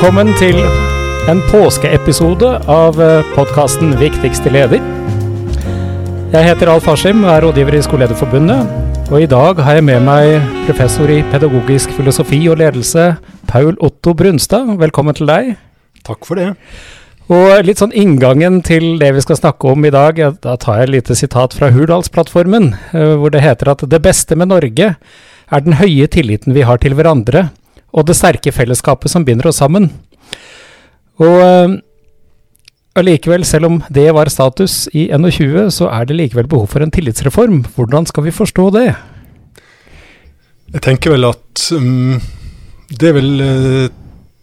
Velkommen til en påskeepisode av podkasten Viktigste leder. Jeg heter Alf Askim og er rådgiver i Skolelederforbundet. Og i dag har jeg med meg professor i pedagogisk filosofi og ledelse, Paul Otto Brunstad. Velkommen til deg. Takk for det. Og litt sånn inngangen til det vi skal snakke om i dag, da tar jeg et lite sitat fra Hurdalsplattformen, eh, hvor det heter at det beste med Norge er den høye tilliten vi har til hverandre, og det sterke fellesskapet som binder oss sammen. Og eh, allikevel, selv om det var status i 21, så er det likevel behov for en tillitsreform. Hvordan skal vi forstå det? Jeg tenker vel at um, det er vel uh,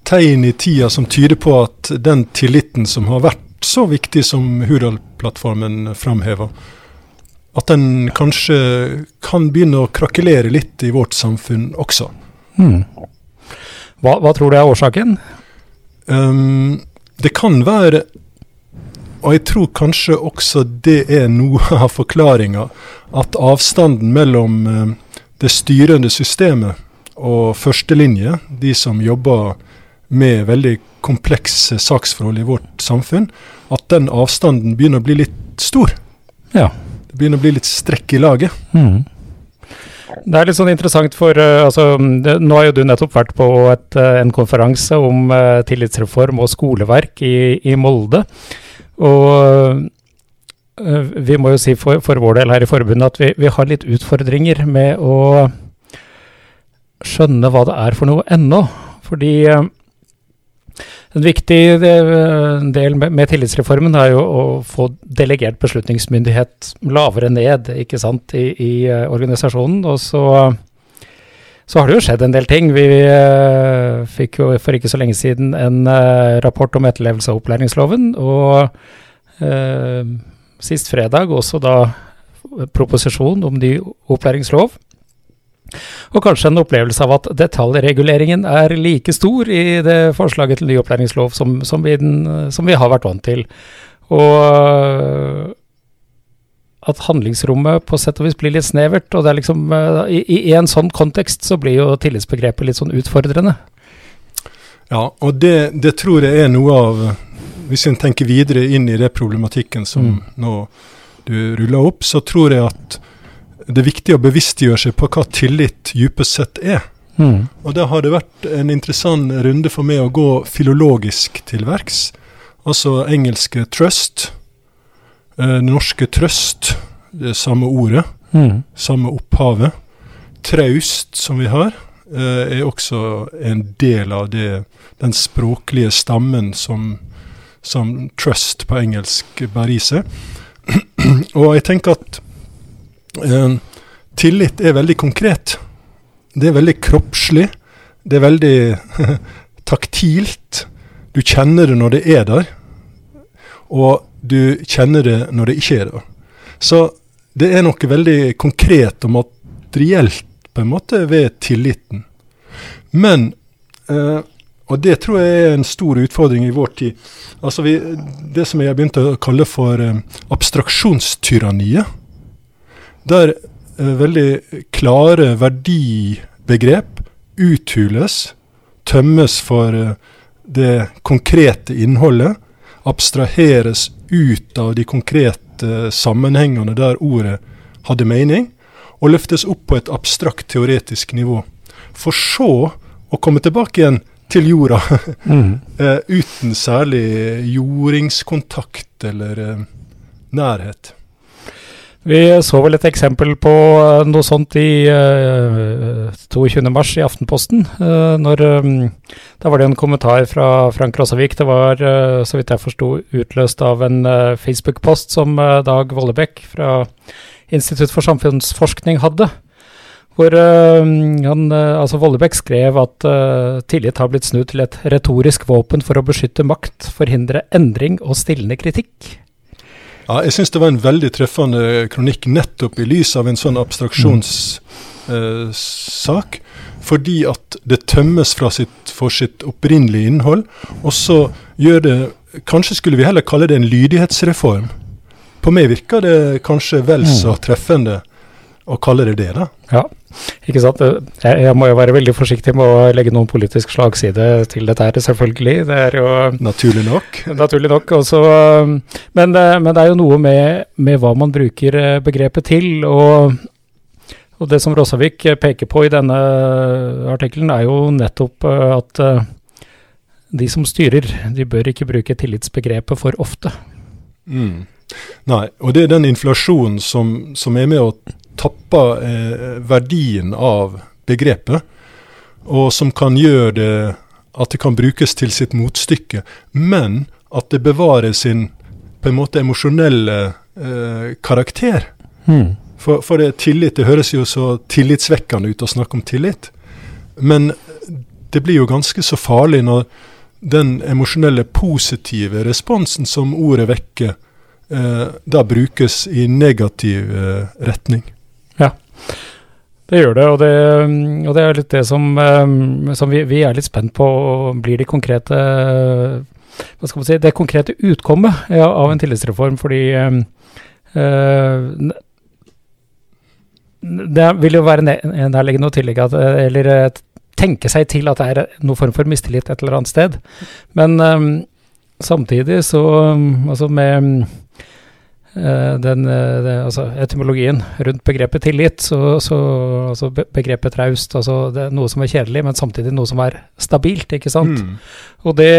tegn i tida som tyder på at den tilliten som har vært så viktig som Hurdalsplattformen framhever, at den kanskje kan begynne å krakelere litt i vårt samfunn også. Hmm. Hva, hva, tror du er årsaken? Um, det kan være, og jeg tror kanskje også det er noe av forklaringa, at avstanden mellom uh, det styrende systemet og førstelinje, de som jobber med veldig komplekse saksforhold i vårt samfunn, at den avstanden begynner å bli litt stor. Ja begynner å bli litt strekk i laget. Mm. Det er litt sånn interessant, for uh, altså, det, nå har jo du nettopp vært på et, uh, en konferanse om uh, tillitsreform og skoleverk i, i Molde. Og vi må jo si for, for, vår del her i forbundet at vi, vi har litt utfordringer med å skjønne hva det er for noe ennå. Fordi en viktig del med tillitsreformen er jo å få delegert beslutningsmyndighet lavere ned ikke sant, i, i eh, organisasjonen. Og så, så, har det jo skjedd en del ting. Vi uh, fikk jo for ikke så lenge siden en rapport om etterlevelse av opplæringsloven. Og eh, sist fredag også da proposisjon om ny opplæringslov. Og kanskje en opplevelse av at detaljreguleringen er like stor i det forslaget til ny opplæringslov som, som, vi, den, som vi, har vært vant til. Og at handlingsrommet på sett og vis blir litt snevert. Og det er liksom, i, i en sånn kontekst så blir jo tillitsbegrepet litt sånn utfordrende. Ja, og det, det tror jeg er noe av Hvis en tenker videre inn i det problematikken som mm. nå du ruller opp, så tror jeg at det er viktig å bevisstgjøre seg på hva tillit dypest sett er. Mm. Og da har det vært en interessant runde for meg å gå filologisk til verks. Altså engelske 'trust', eh, norske 'trøst', det samme ordet, mm. samme opphavet. 'Traust', som vi har, eh, er også en del av det, den språklige stammen som, som 'trust' på engelsk bærer i seg. Og jeg tenker at Eh, tillit er veldig konkret. Det er veldig kroppslig. Det er veldig taktilt. Du kjenner det når det er der, og du kjenner det når det ikke er der. Så det er noe veldig konkret og materielt på en måte ved tilliten. Men eh, og det tror jeg er en stor utfordring i vår tid. Altså vi, Det som jeg har begynt å kalle for eh, abstraksjonstyranniet der eh, veldig klare verdibegrep uthules, tømmes for eh, det konkrete innholdet, abstraheres ut av de konkrete sammenhengene der ordet hadde mening, og løftes opp på et abstrakt teoretisk nivå. For så å komme tilbake igjen til jorda mm. uh, uten særlig jordingskontakt eller uh, nærhet. Vi så vel et eksempel på eh, noe sånt i uh, eh, 22.3 i Aftenposten. Uh, når, um, da var det en kommentar fra Frank Rossavik. Det var, uh, så vidt jeg forsto, utløst av en Facebook-post som Dag Vollebekk fra Institutt for samfunnsforskning hadde. Hvor han, altså Vollebekk skrev at tillit har blitt snudd til et retorisk våpen for å beskytte makt, forhindre endring og stilne kritikk. Ja, jeg syns det var en veldig treffende kronikk nettopp i lys av en sånn abstraksjonssak. Mm. Eh, fordi at det tømmes sitt, for sitt opprinnelige innhold. Og så gjør det Kanskje skulle vi heller kalle det en lydighetsreform. På meg virker det kanskje vel så mm. treffende å kalle det det, da. Ja, ikke sant. Jeg, jeg, må jo være veldig forsiktig med å legge noen politisk slagside til dette her, selvfølgelig. Det er jo Naturlig nok. Naturlig nok. Også, men, men, det er jo noe med, med, hva man bruker eh, begrepet til. Og, og det som Rossavik peker på i denne artikkelen, er jo nettopp eh, at eh, de som styrer, de bør ikke bruke tillitsbegrepet for ofte. Mm. Nei, og det er den inflasjonen som, som er med å tapper eh, verdien av begrepet, og som kan gjøre det at det kan brukes til sitt motstykke, men at det bevarer sin på en måte emosjonelle eh, karakter. Hmm. For, for det, tillit det høres jo så tillitsvekkende ut å snakke om tillit, men det blir jo ganske så farlig når den emosjonelle, positive responsen som ordet vekker, eh, da brukes i negativ eh, retning. Det gjør det. Og det, og det er litt det som, um, som vi, vi, er litt spent på. Blir de konkrete hva skal man si, det konkrete utkommet ja, av en tillitsreform? Fordi uh, det vil jo være nærliggende å tillegge at, eller tenke seg til at det er noen form for mistillit et eller annet sted. Men um, samtidig så altså med Eh, den, eh, altså etymologien rundt begrepet tillit, så, så altså begrepet traust, altså det er noe som er kjedelig, men samtidig noe som er stabilt, ikke sant. Mm. Og det,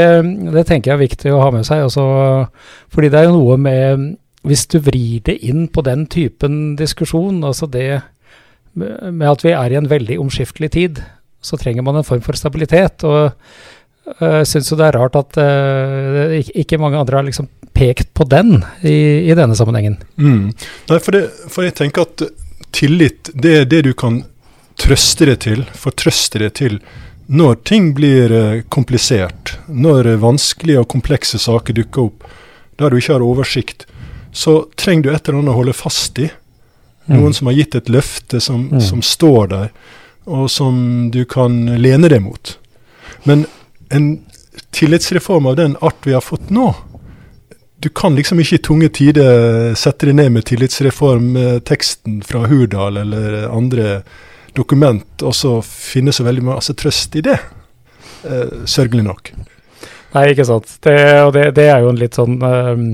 det, tenker jeg er viktig å ha med seg, også, fordi det er jo noe med Hvis du vrir det inn på den typen diskusjon, altså det med at vi er i en veldig omskiftelig tid, så trenger man en form for stabilitet. og jeg uh, syns jo det er rart at uh, ikke mange andre har liksom pekt på den i, i denne sammenhengen. Mm. Nei, for, det, for, jeg tenker at tillit, det er det du kan trøste deg til, fortrøste deg til, når ting blir uh, komplisert, når vanskelige og komplekse saker dukker opp, der du ikke har oversikt, så trenger du et eller annet å holde fast i. Noen mm. som har gitt et løfte som, mm. som står der, og som du kan lene deg mot. Men en tillitsreform av den art vi har fått nå, du kan liksom ikke i tunge tider sette deg ned med tillitsreformteksten fra Hurdal eller andre dokument, og så finne så veldig masse trøst i det. Eh, sørgelig nok. Nei, ikke sant. Det, og det, det, er jo en litt sånn um,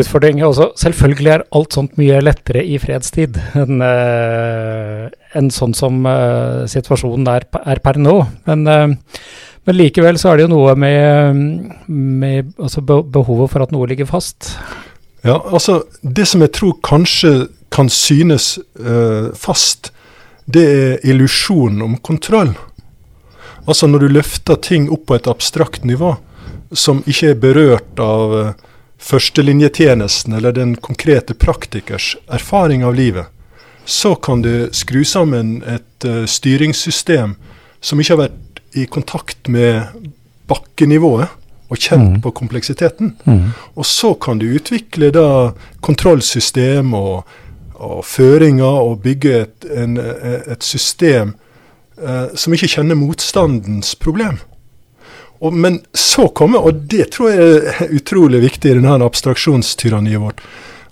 utfordring. Også, selvfølgelig er alt sånt mye lettere i fredstid enn uh, en sånn som uh, situasjonen er, er, per nå. Men uh, men likevel så er det jo noe med, med altså behovet for at noe ligger fast. Ja, altså Det som jeg tror kanskje kan synes uh, fast, det er illusjonen om kontroll. Altså når du løfter ting opp på et abstrakt nivå, som ikke er berørt av uh, førstelinjetjenesten eller den konkrete praktikers erfaring av livet, så kan du skru sammen et uh, styringssystem som ikke har vært i kontakt med bakkenivået og kjent mm. på kompleksiteten. Mm. Og så kan du utvikle da kontrollsystem og, og føringer og bygge et, en, et system eh, som ikke kjenner motstandens problem. Og, men så kommer, og det tror jeg er utrolig viktig i denne abstraksjonstyranniet vårt,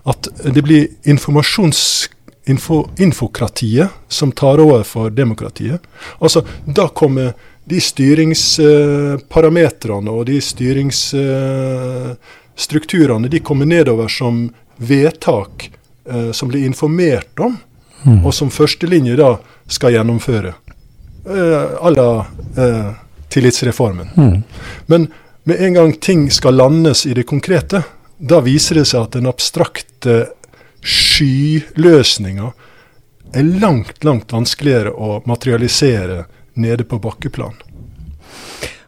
at det blir informasjons info, infokratiet som tar over for demokratiet. Altså, Da kommer de styringsparametrene og de styringsstrukturene de kommer nedover som vedtak eh, som blir informert om, mm. og som førstelinje da skal gjennomføre. Eh, à la eh, tillitsreformen. Mm. Men med en gang ting skal landes i det konkrete, da viser det seg at den abstrakte skyløsninga er langt, langt vanskeligere å materialisere nede på bakkeplan.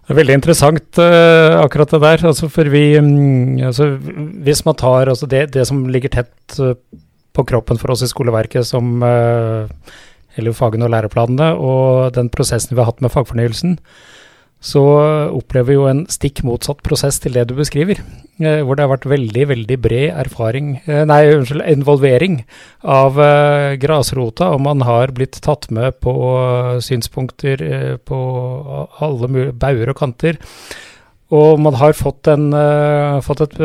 Det er veldig interessant uh, akkurat det der. Altså for vi, um, altså hvis man tar altså det, det, som ligger tett uh, på kroppen for oss i skoleverket, som uh, eller fagene og læreplanene, og den prosessen vi har hatt med fagfornyelsen, så opplever vi jo en stikk motsatt prosess til det du beskriver. Eh, hvor det har vært veldig, veldig bred erfaring, eh, nei, unnskyld, involvering av eh, grasrota, og man har blitt tatt med på synspunkter på alle bauger og kanter. Og man har fått, en, fått et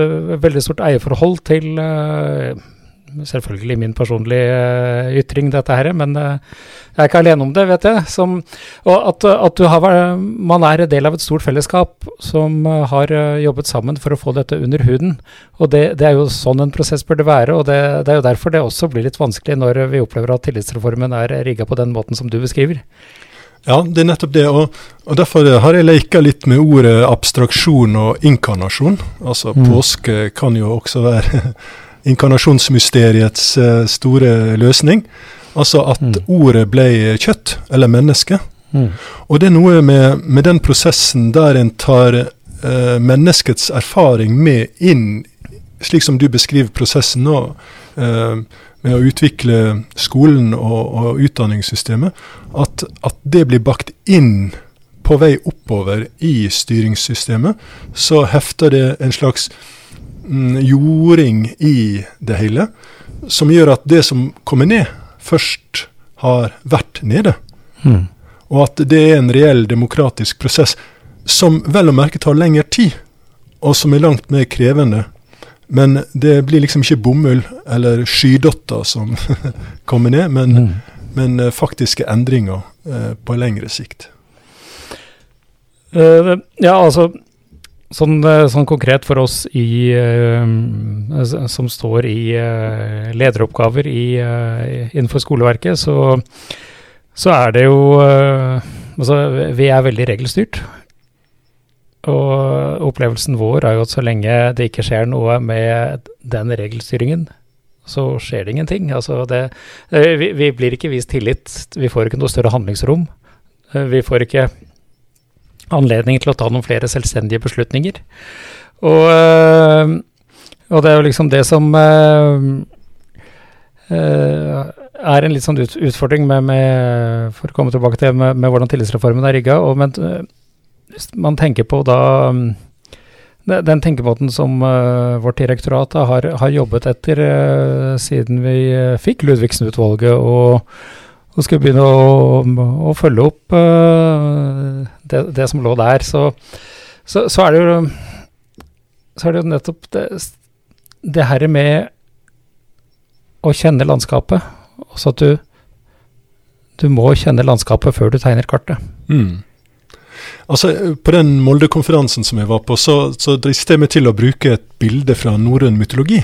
veldig stort eierforhold til selvfølgelig min personlige uh, ytring, dette her, men uh, jeg er ikke alene om det, vet jeg. Som, og at, at har, man er del av et stort fellesskap som uh, har jobbet sammen for å få dette under huden. Og det, det, er jo sånn en prosess burde være, og det, det, er jo derfor det også blir litt vanskelig når vi opplever at tillitsreformen er rigga på den måten som du beskriver. Ja, det er nettopp det. Og, og derfor har jeg leka litt med ordet abstraksjon og inkarnasjon. Altså mm. påske kan jo også være inkarnasjonsmysteriets uh, store løsning. Altså at mm. ordet ble kjøtt, eller menneske. Mm. Og det er noe med, med den prosessen der en tar uh, menneskets erfaring med inn, slik som du beskriver prosessen nå. Uh, med å utvikle skolen og, og utdanningssystemet, at, at, det blir bakt inn på vei oppover i styringssystemet, så hefter det en slags jording i det hele, som gjør at det som kommer ned, først har vært nede. Mm. Og at det er en reell demokratisk prosess som vel å merke tar lengre tid, og som er langt mer krevende men det blir liksom ikke bomull eller skydotter som kommer ned, men, mm. men uh, faktiske endringer eh, på lengre sikt. Uh, ja, altså sånn, sånn, konkret for oss i, som står i lederoppgaver i, innenfor skoleverket, så, så er det jo Altså, vi er veldig regelstyrt. Og opplevelsen vår er jo at så lenge det ikke skjer noe med den regelstyringen, så skjer det ingenting. Altså det, eh, vi, vi, blir ikke vist tillit. Vi får ikke noe større handlingsrom. Eh, vi får ikke anledning til å ta noen flere selvstendige beslutninger. Og, eh, og det er jo liksom det som er en litt sånn utfordring med, med, for å komme tilbake til med, med hvordan tillitsreformen er rigga. Men hvis man tenker på da den tenkemåten som uh, vårt direktorat har, har, jobbet etter uh, siden vi uh, fikk Ludvigsen-utvalget, og, og skulle begynne å, å følge opp det, det, som lå der, så, så, så, er det jo så er det jo nettopp det, det her med å kjenne landskapet. Også at du, du må kjenne landskapet før du tegner kartet. Mm. Altså, På den Molde-konferansen som jeg var på, så, så dristet jeg meg til å bruke et bilde fra norrøn mytologi.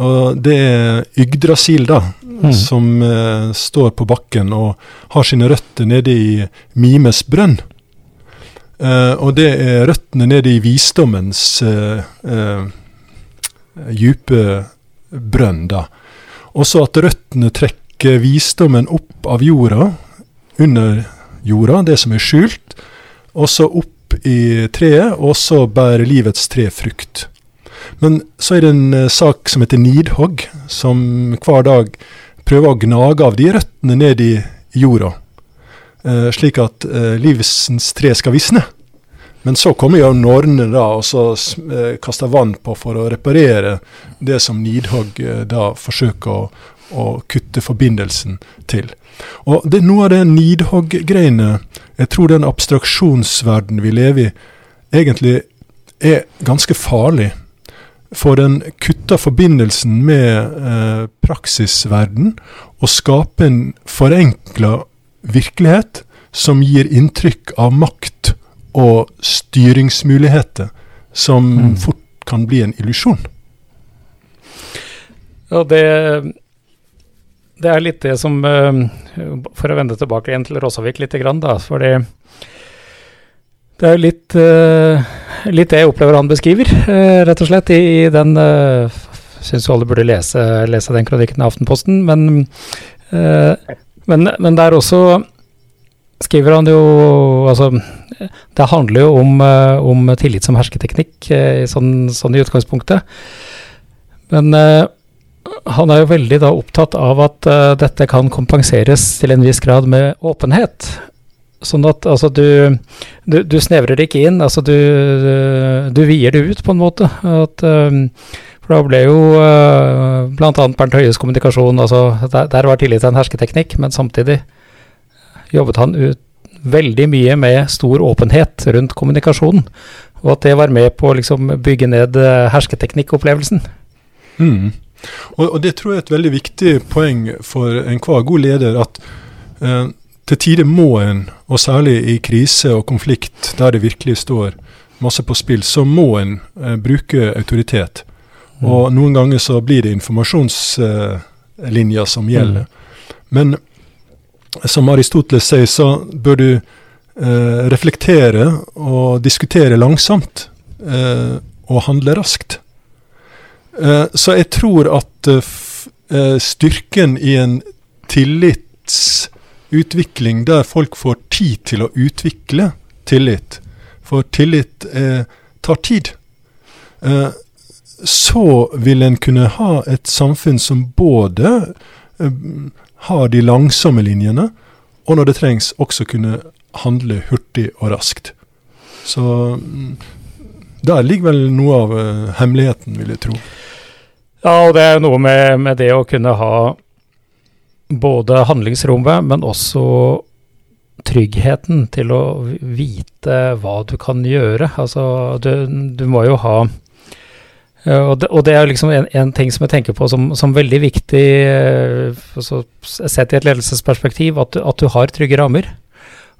Og Det er Yggdrasil, da, mm. som eh, står på bakken og har sine røtter nede i Mimes brønn. Eh, og det er røttene nede i visdommens eh, eh djupe brønn, da. Også at røttene trekker visdommen opp av jorda, under jorda, det som er skjult, og så opp i treet, og så bærer livets tre frukt. Men så er det en uh, sak som heter nidhogg, som hver dag prøver å gnage av de røttene ned i jorda, uh, slik at livsens tre skal visne. Men så kommer jo nornene da, og så kaster vann på for å reparere det som Nidhogg da forsøker å, å kutte forbindelsen til. Og det er noe av det Nidhogg-greiene Jeg tror den abstraksjonsverden vi lever i, egentlig er ganske farlig. For den kutter forbindelsen med eh, praksisverden og skaper en forenkla virkelighet som gir inntrykk av makt og styringsmuligheter, som mm. fort kan bli en illusjon. Ja, det det er litt det som eh, For å vende tilbake igjen til Rosavik litt, da. For det, er litt, eh, litt det jeg opplever han beskriver, eh, rett og slett, i, den Syns jo alle burde lese, lese, den kronikken i Aftenposten, men, men, men der også skriver han jo Altså, det handler jo om, om tillit som hersketeknikk, sånn, sånn, i utgangspunktet. Men han er jo veldig da opptatt av at uh, dette kan kompenseres til en viss grad med åpenhet. Sånn at altså, du, du, du snevrer ikke inn, altså du, du, vier det ut på en måte. At, um, for da ble jo uh, bl.a. Bernt Høies kommunikasjon altså, der, der, var tillit til en hersketeknikk, men samtidig jobbet han ut veldig mye med stor åpenhet rundt kommunikasjonen. Og at det var med på å liksom, bygge ned hersketeknikkopplevelsen. Mm. Og, og, det tror jeg er et veldig viktig poeng for enhver god leder, at eh, til tider må en, og særlig i krise og konflikt der det virkelig står masse på spill, så må en eh, bruke autoritet. Mm. Og noen ganger så blir det informasjonslinja som gjelder. Mm. Men som Aristoteles sier, så bør du eh, reflektere og diskutere langsomt. Eh, og handle raskt. Eh, så jeg tror at eh, eh, styrken i en tillitsutvikling der folk får tid til å utvikle tillit, for tillit tar tid, så vil en kunne ha et samfunn som både har de langsomme linjene, og når det trengs, også kunne handle hurtig og raskt. Så mm, der ligger vel noe av uh, hemmeligheten, vil jeg tro. Ja, og det er noe med, med det å kunne ha både handlingsrommet, men også tryggheten til å vite hva du kan gjøre. Altså, du, du må jo ha og det, og det, er liksom en, en, ting som jeg tenker på som, som veldig viktig, eh, altså, sett i et ledelsesperspektiv, at du, at du har trygge rammer.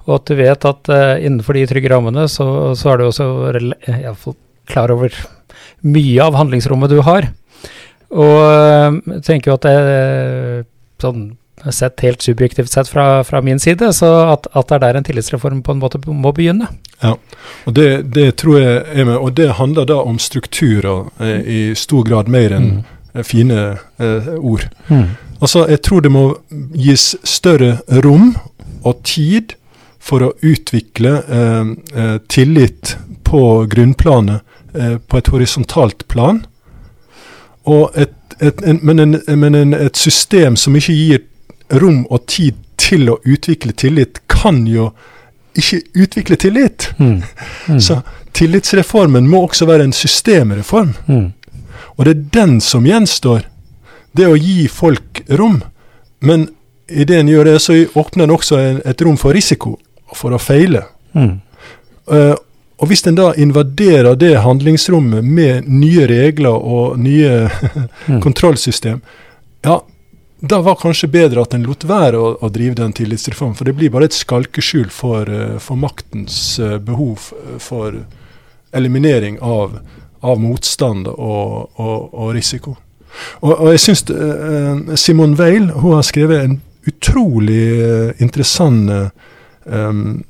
Og at du vet at uh, innenfor de trygge rammene, så, så er du også iallfall klar over mye av handlingsrommet du har. Og jeg tenker jo at det sånn sett helt subjektivt sett fra, fra min side, så at, at, det er der en tillitsreform på en måte må begynne. Ja, og det, det tror jeg er med, og det handler da om strukturer eh, i stor grad mer enn mm. fine eh, ord. Mm. Altså, jeg tror det må gis større rom og tid for å utvikle eh, eh, tillit på grunnplanet eh, på et horisontalt plan. Et, et, en, men, en, men en, et system som ikke gir rom og tid til å utvikle tillit, kan jo ikke utvikle tillit. Mm. Mm. Så tillitsreformen må også være en systemreform. Mm. Og det er den som gjenstår. Det å gi folk rom. Men idet en gjør det, så åpner en også et rom for risiko for å feile. Uh, og hvis en da invaderer det handlingsrommet med nye regler og nye mm. kontrollsystem, ja, da var kanskje bedre at en lot være å, å, drive den tillitsreformen. For det blir bare et skalkeskjul for, uh, for maktens uh, behov for eliminering av, av motstand og, og, og risiko. Og, og, jeg syns Simon Weil hun har skrevet en utrolig interessant um,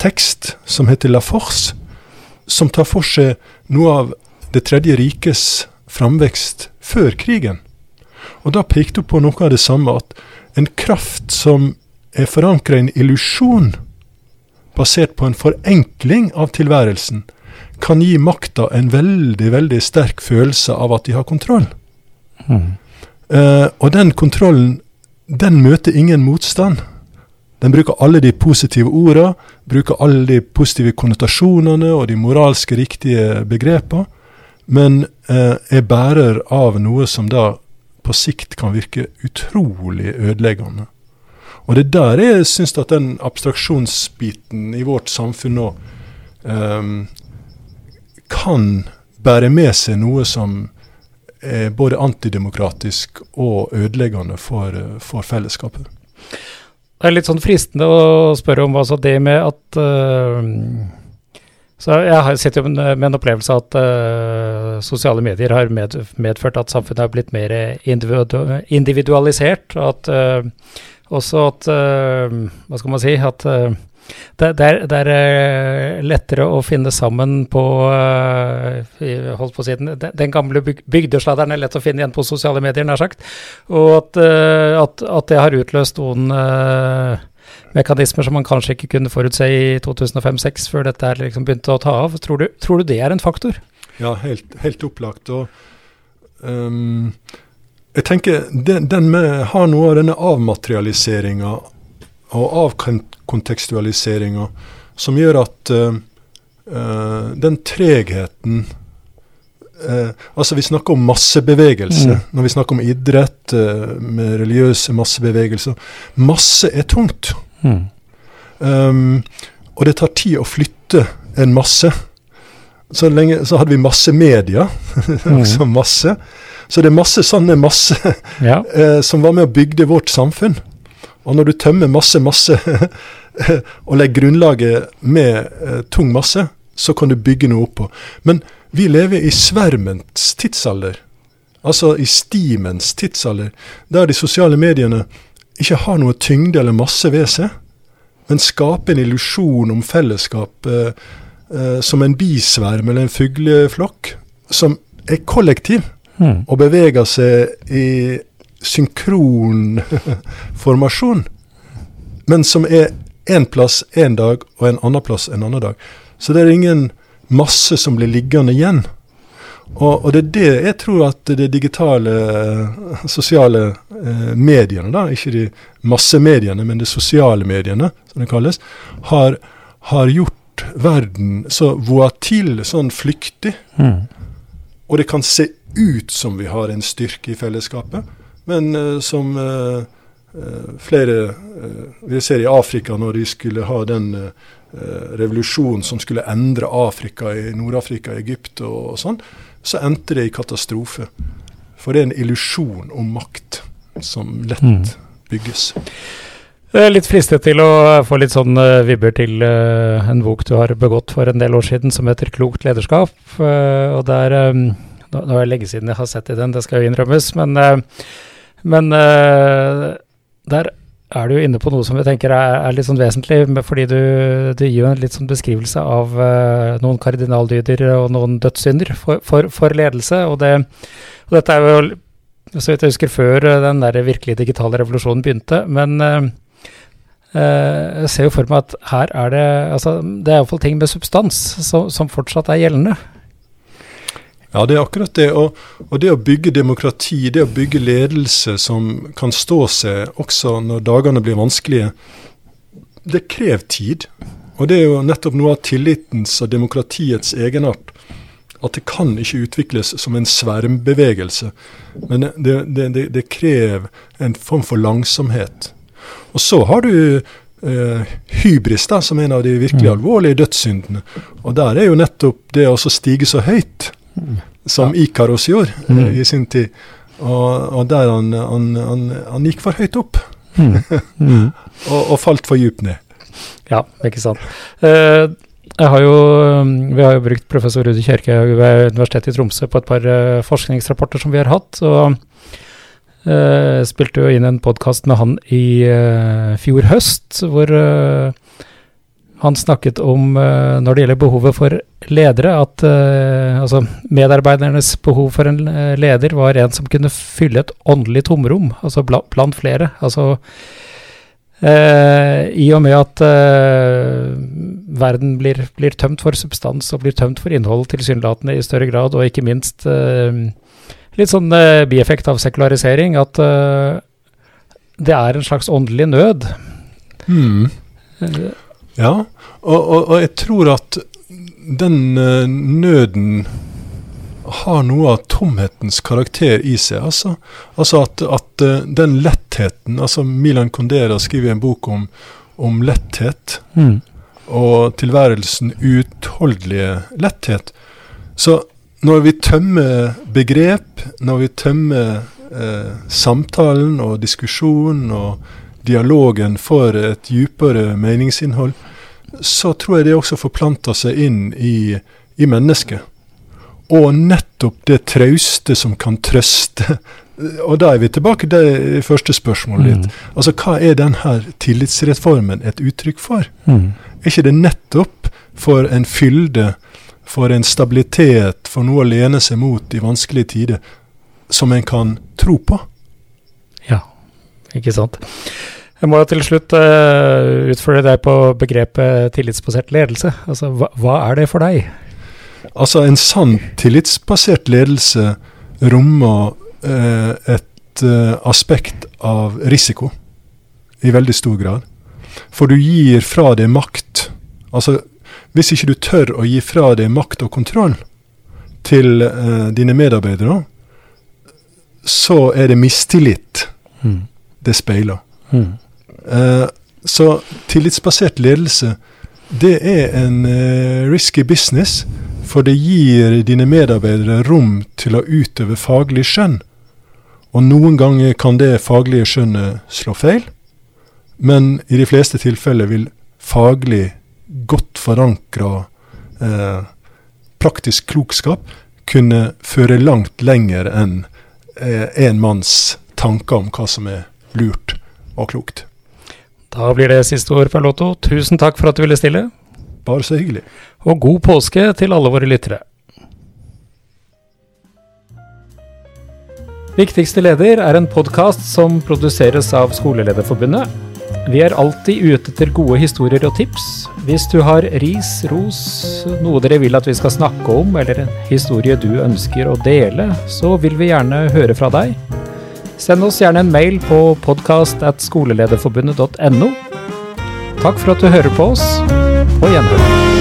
tekst som heter La Force, som tar for seg noe av Det tredje rikes framvekst før krigen. Og da pekte hun på noe av det samme, at en kraft som er forankra i en illusjon, basert på en forenkling av tilværelsen, kan gi makta en veldig, veldig sterk følelse av at de har kontroll. Mm. Uh, og den kontrollen, den møter ingen motstand. Den bruker alle de positive ordene, bruker alle de positive konnotasjonene og de moralske riktige begrepene, men eh, er bærer av noe som da på sikt kan virke utrolig ødeleggende. Og det er der jeg syns at den abstraksjonsbiten i vårt samfunn nå um, kan bære med seg noe som er både antidemokratisk og ødeleggende for, for fellesskapet. Det er litt sånn fristende å spørre om altså det med at uh, så Jeg sitter jo med en opplevelse at uh, sosiale medier har med, medført at samfunnet har blitt mer individualisert. og at uh, også at Hva skal man si? At det, det, er, det, er, lettere å finne sammen på, uh, holdt på siden, den, den gamle byg, bygdesladderen er lett å finne igjen på sosiale medier, nær sagt. Og at, uh, at, at det har utløst noen uh, mekanismer som man kanskje ikke kunne forutse i 2005-2006, før dette liksom begynte å ta av. Tror du, tror du, det er en faktor? Ja, helt, helt opplagt. og um, jeg tenker den, den med, har noe av denne avmaterialiseringa og avkontekstualiseringa som gjør at uh, uh, den tregheten uh, Altså, vi snakker om massebevegelse mm. når vi snakker om idrett med religiøse massebevegelser. Masse er tungt. Mm. Um, og det tar tid å flytte en masse. så, lenge, så hadde vi masse media. også masse. Så det er masse sånne masse Ja. uh, som var med og bygde vårt samfunn. Og når du tømmer masse, masse og legger grunnlaget med uh, tung masse, så kan du bygge noe oppå. Men vi lever i svermens tidsalder. Altså i stimens tidsalder, der de sosiale mediene ikke har noe tyngde eller masse ved seg, men skape en illusjon om fellesskap eh, eh, som en bisverm eller en fugleflokk, som er kollektiv Mm. og beveger seg i synkron formasjon, men som er én plass en dag og en annen plass en annen dag. Så det er ingen masse som blir liggende igjen. Og, og det er det jeg tror at de digitale, sosiale eh, mediene, da, ikke de massemediene, men de sosiale mediene, som det kalles, har, har gjort verden så voatil, sånn flyktig. Mm. Og det kan se ut som vi har en styrke i fellesskapet, men eh, som eh, eh, flere eh, Vi ser i Afrika, når de skulle ha den eh, revolusjonen som skulle endre Afrika, i Nord-Afrika, Egypt og, og sånn, så endte det i katastrofe. For det er en illusjon om makt som lett Mm. bygges. Litt fristet til å få litt sånn eh, vibber til eh, en bok du har begått for en del år siden som heter 'Klokt lederskap'. eh, og der Nå er det lenge siden jeg har sett i den, det skal jo innrømmes, men, men der er du inne på noe som jeg tenker er, er litt sånn vesentlig, fordi du, du gir jo en litt sånn beskrivelse av uh, noen kardinaldyder og noen dødssynder for, for, for ledelse. Og, det, og dette er jo, så vidt jeg husker, før eh, den der virkelig digitale revolusjonen begynte. Men uh, uh, jeg ser jo for meg at her er det altså, Det er iallfall ting med substans som, som fortsatt er gjeldende. Ja, det er akkurat det. Og, og det å bygge demokrati, det å bygge ledelse som kan stå seg også når dagene blir vanskelige, det krever tid. Og det er jo nettopp noe av tillitens og demokratiets egenart. At det kan ikke utvikles som en svermbevegelse. Men det, det, det, det krever en form for langsomhet. Og så har du eh, hybris da, som en av de virkelig Mm. alvorlige dødssyndene. Og der er jo nettopp det å stige så høyt som Ikaros gjorde eh, Mm. i sin tid. Og, og der han, han, han, han gikk for høyt opp Mm. Mm. og, og falt for djupt ned. Ja, ikke sant. Eh, har jo, um, vi har jo brukt professor Rudi Kjerkehaug ved Universitetet i Tromsø på et par eh, forskningsrapporter som vi har hatt. og eh, spilte jo inn en podkast med han i eh, fjor høst, hvor eh, han snakket om, eh, når det gjelder behovet for ledere, at eh, altså medarbeidernes behov for en eh, leder var en som kunne fylle et åndelig tomrom, altså bla, blant flere. Altså Eh, I og med at eh, verden blir, blir tømt for substans og blir tømt for innhold tilsynelatende i større grad, og ikke minst eh, litt sånn bieffekt av sekularisering, at det er en slags åndelig nød. Hmm. Ja, og, og, og jeg tror at den eh, nøden har noe av tomhetens karakter i seg. Altså, altså at, at eh, den lettheten altså Milan Kondera skriver en bok om, om letthet, mm, og tilværelsen utholdelige letthet. Så når vi tømmer begrep, når vi tømmer eh, samtalen og diskusjonen og dialogen for et dypere meningsinnhold, så tror jeg det også forplanter seg inn i, i mennesket. Og nettopp det trauste som kan trøste. Og da er vi tilbake til det første spørsmålet ditt. mm, Altså, hva er denne tillitsreformen et uttrykk for? mm. Er ikke det nettopp for en fylde, for en stabilitet, for noe å lene seg mot i vanskelige tider, som en kan tro på? Ikke sant. Jeg må til slutt uh, utfordre deg på begrepet tillitsbasert ledelse. Altså, hva, hva er det for deg? Altså, en sann tillitsbasert ledelse rommer uh, et uh, aspekt av risiko i veldig stor grad. For du gir fra deg makt. Altså, hvis ikke du tør å gi fra deg makt og kontroll til uh, dine medarbeidere, så er det mistillit Mm. Det speiler. Mm. Eh, så tillitsbasert ledelse, det er en eh, risky business. For det gir dine medarbeidere rom til å utøve faglig skjønn. Og noen ganger kan det faglige skjønnet slå feil, men i de fleste tilfeller vil faglig, godt forankra eh, praktisk klokskap kunne føre langt lenger enn eh, en manns tanker om hva som er lurt og klokt. Da blir det siste ord, fra Lotto. Tusen takk for at du ville stille. Bare så hyggelig. Og god påske til alle våre lyttere. Viktigste leder er en podkast som produseres av Skolelederforbundet. Vi er alltid ute etter gode historier og tips. Hvis du har ris, ros, noe dere vil at vi skal snakke om, eller en historie du ønsker å dele, så vil vi gjerne høre fra deg. Send oss gjerne en mail på podkast. Takk for at du hører på oss. På gjenhør.